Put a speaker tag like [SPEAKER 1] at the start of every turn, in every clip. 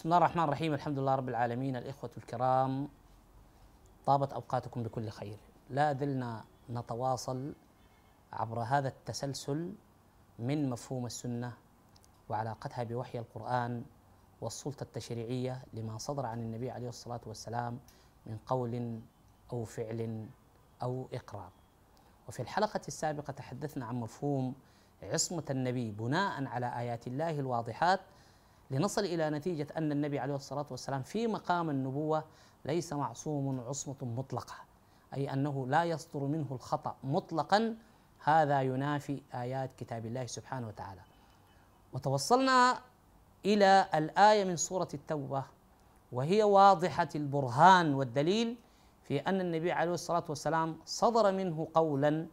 [SPEAKER 1] بسم الله الرحمن الرحيم الحمد لله رب العالمين الإخوة الكرام طابت أوقاتكم بكل خير. لا زلنا نتواصل عبر هذا التسلسل من مفهوم السنة وعلاقتها بوحي القرآن والسلطة التشريعية لما صدر عن النبي عليه الصلاة والسلام من قول أو فعل أو إقرار. وفي الحلقة السابقة تحدثنا عن مفهوم عصمة النبي بناء على آيات الله الواضحات لنصل إلى نتيجة أن النبي عليه الصلاة والسلام في مقام النبوة ليس معصوم عصمة مطلقة أي أنه لا يصدر منه الخطأ مطلقا هذا ينافي آيات كتاب الله سبحانه وتعالى. وتوصلنا إلى الآية من سورة التوبة وهي واضحة البرهان والدليل في أن النبي عليه الصلاة والسلام صدر منه قولا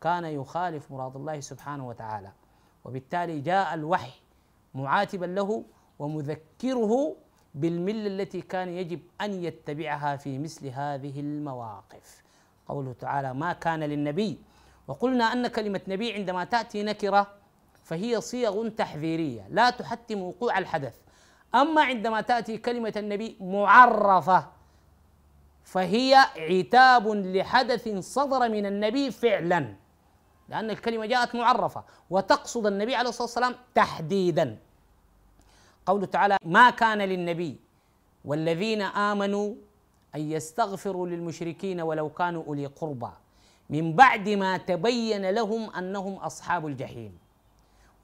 [SPEAKER 1] كان يخالف مراد الله سبحانه وتعالى وبالتالي جاء الوحي معاتبا له ومذكره بالملة التي كان يجب أن يتبعها في مثل هذه المواقف. قوله تعالى ما كان للنبي. وقلنا أن كلمة نبي عندما تأتي نكرة فهي صيغ تحذيرية لا تحتم وقوع الحدث. أما عندما تأتي كلمة النبي معرفة فهي عتاب لحدث صدر من النبي فعلا لأن الكلمة جاءت معرفة وتقصد النبي عليه الصلاة والسلام تحديدا. قوله تعالى ما كان للنبي والذين آمنوا أن يستغفروا للمشركين ولو كانوا أولي قربى. من بعد ما تبين لهم أنهم أصحاب الجحيم.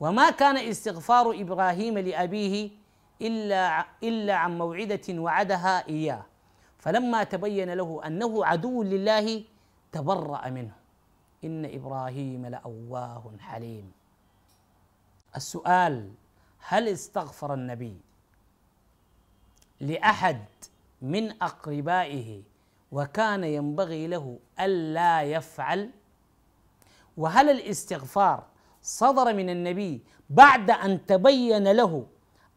[SPEAKER 1] وما كان استغفار إبراهيم لأبيه إلا إلا عن موعدة وعدها إياه. فلما تبين له أنه عدو لله تبرأ منه. إن إبراهيم لأواه حليم. السؤال هل استغفر النبي لأحد من أقربائه وكان ينبغي له ألا يفعل؟ وهل الاستغفار صدر من النبي بعد أن تبين له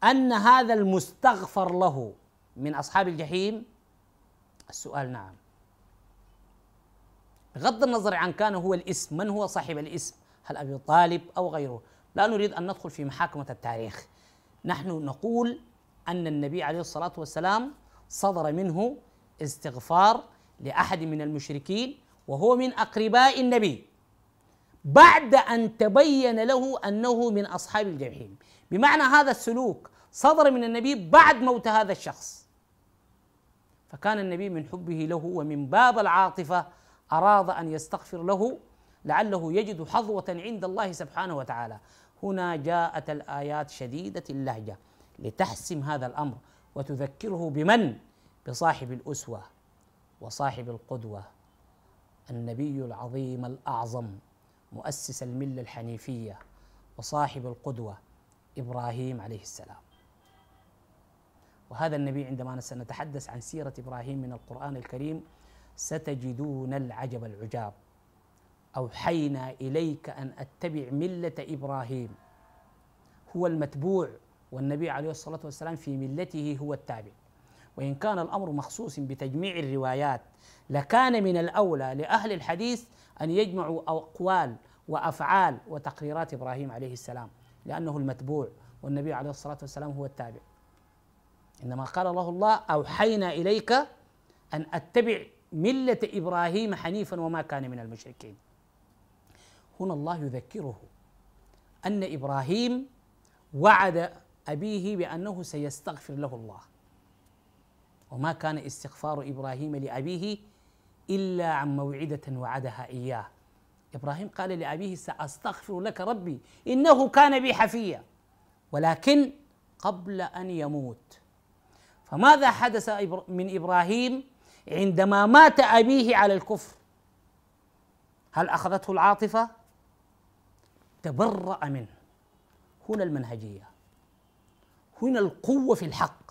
[SPEAKER 1] أن هذا المستغفر له من أصحاب الجحيم؟ السؤال نعم. بغض النظر عن كان هو الاسم من هو صاحب الاسم؟ هل أبي طالب أو غيره؟ لا نريد أن ندخل في محاكمة التاريخ. نحن نقول أن النبي عليه الصلاة والسلام صدر منه استغفار لأحد من المشركين وهو من أقرباء النبي بعد أن تبين له أنه من أصحاب الجحيم. بمعنى هذا السلوك صدر من النبي بعد موت هذا الشخص. فكان النبي من حبه له ومن باب العاطفة أراد أن يستغفر له لعله يجد حظوة عند الله سبحانه وتعالى. هنا جاءت الآيات شديدة اللهجة لتحسم هذا الأمر وتذكره بمن؟ بصاحب الأسوة وصاحب القدوة النبي العظيم الأعظم مؤسس الملة الحنيفية وصاحب القدوة إبراهيم عليه السلام. وهذا النبي عندما سنتحدث عن سيرة إبراهيم من القرآن الكريم ستجدون العجب العجاب. أوحينا إليك أن أتبع ملة إبراهيم. هو المتبوع والنبي عليه الصلاة والسلام في ملته هو التابع. وإن كان الأمر مخصوص بتجميع الروايات لكان من الأولى لأهل الحديث أن يجمعوا أقوال وأفعال وتقريرات إبراهيم عليه السلام لأنه المتبوع والنبي عليه الصلاة والسلام هو التابع. إنما قال الله الله أوحينا إليك أن أتبع ملة إبراهيم حنيفا وما كان من المشركين. هنا الله يذكره. أن إبراهيم وعد أبيه بأنه سيستغفر له الله. وما كان استغفار إبراهيم لأبيه إلا عن موعدة وعدها إياه. إبراهيم قال لأبيه سأستغفر لك ربي إنه كان بي حفيا ولكن قبل أن يموت. فماذا حدث من إبراهيم عندما مات أبيه على الكفر؟ هل أخذته العاطفة؟ تبرأ منه. هنا المنهجية. هنا القوة في الحق.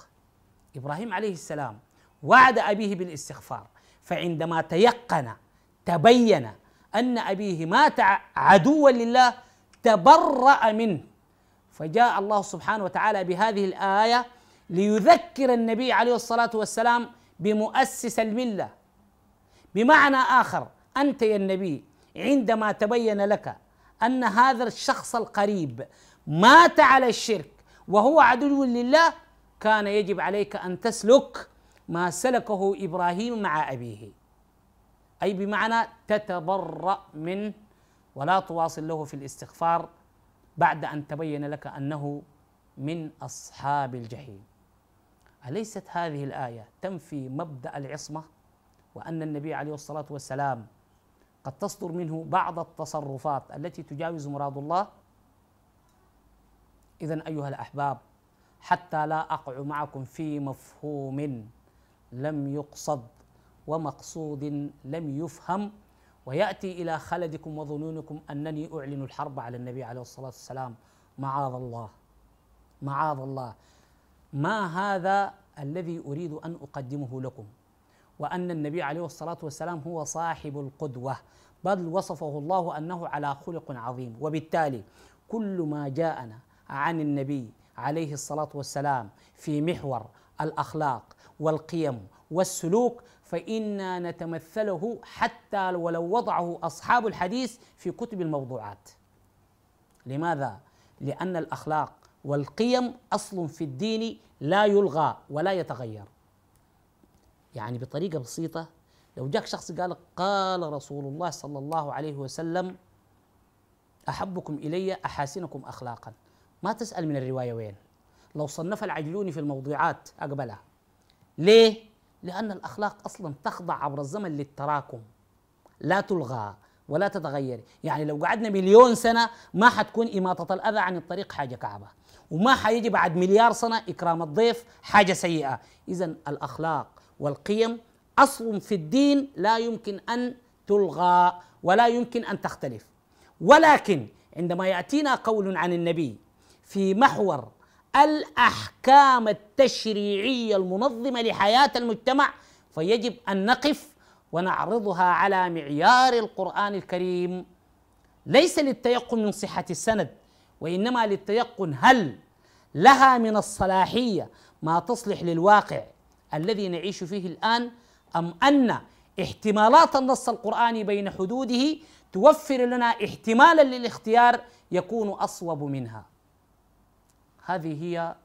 [SPEAKER 1] إبراهيم عليه السلام وعد أبيه بالاستغفار فعندما تيقن تبين أن أبيه مات عدوا لله تبرأ منه. فجاء الله سبحانه وتعالى بهذه الآية ليذكر النبي عليه الصلاة والسلام بمؤسس الملة. بمعنى آخر أنت يا النبي عندما تبين لك أن هذا الشخص القريب مات على الشرك وهو عدو لله كان يجب عليك أن تسلك ما سلكه إبراهيم مع أبيه. أي بمعنى تتبرأ منه ولا تواصل له في الاستغفار بعد أن تبين لك أنه من أصحاب الجحيم. أليست هذه الآية تنفي مبدأ العصمة؟ وأن النبي عليه الصلاة والسلام قد تصدر منه بعض التصرفات التي تجاوز مراد الله. اذا أيها الأحباب حتى لا أقع معكم في مفهوم لم يقصد ومقصود لم يفهم ويأتي إلى خلدكم وظنونكم أنني أعلن الحرب على النبي عليه الصلاة والسلام. معاذ الله معاذ الله. ما هذا الذي أريد أن أقدمه لكم؟ وأن النبي عليه الصلاة والسلام هو صاحب القدوة بل وصفه الله أنه على خلق عظيم. وبالتالي كل ما جاءنا عن النبي عليه الصلاة والسلام في محور الأخلاق والقيم والسلوك فإنا نتمثله حتى ولو وضعه أصحاب الحديث في كتب الموضوعات. لماذا؟ لأن الأخلاق والقيم أصل في الدين لا يلغى ولا يتغير. يعني بطريقة بسيطة لو جاك شخص قال قال رسول الله صلى الله عليه وسلم أحبكم إلي أحاسنكم أخلاقا. ما تسأل من الرواية وين. لو صنف العجلوني في الموضوعات أقبلها ليه؟ لأن الأخلاق أصلا تخضع عبر الزمن للتراكم. لا تلغى ولا تتغير. يعني لو قعدنا مليون سنة ما حتكون إماطة الأذى عن الطريق حاجة كعبة. وما حيجي بعد مليار سنة إكرام الضيف حاجة سيئة. إذا الأخلاق والقيم أصل في الدين لا يمكن أن تلغى ولا يمكن أن تختلف. ولكن عندما يأتينا قول عن النبي في محور الأحكام التشريعية المنظمة لحياة المجتمع فيجب أن نقف ونعرضها على معيار القرآن الكريم. ليس للتيقن من صحة السند وإنما للتيقن هل لها من الصلاحية ما تصلح للواقع الذي نعيش فيه الآن أم أن احتمالات النص القرآني بين حدوده توفر لنا احتمالا للاختيار يكون أصوب منها هذه هي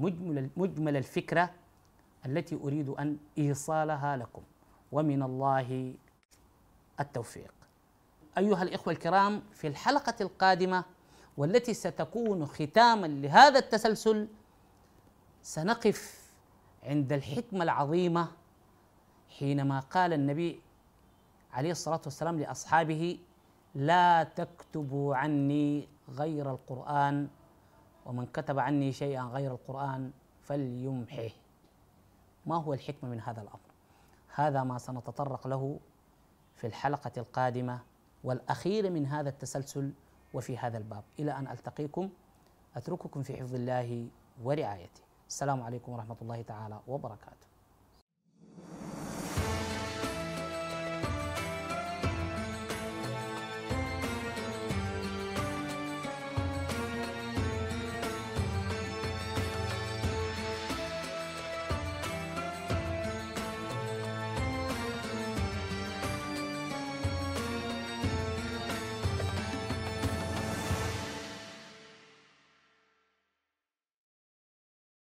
[SPEAKER 1] مجمل مجمل الفكرة التي أريد أن إيصالها لكم ومن الله التوفيق. أيها الإخوة الكرام في الحلقة القادمة والتي ستكون ختاما لهذا التسلسل سنقف عند الحكمة العظيمة حينما قال النبي عليه الصلاة والسلام لأصحابه لا تكتبوا عني غير القرآن ومن كتب عني شيئا غير القرآن فليمحه. ما هو الحكمة من هذا الأمر؟ هذا ما سنتطرق له في الحلقة القادمة والأخيرة من هذا التسلسل وفي هذا الباب. إلى أن ألتقيكم أترككم في حفظ الله ورعايته. السلام عليكم ورحمة الله تعالى وبركاته.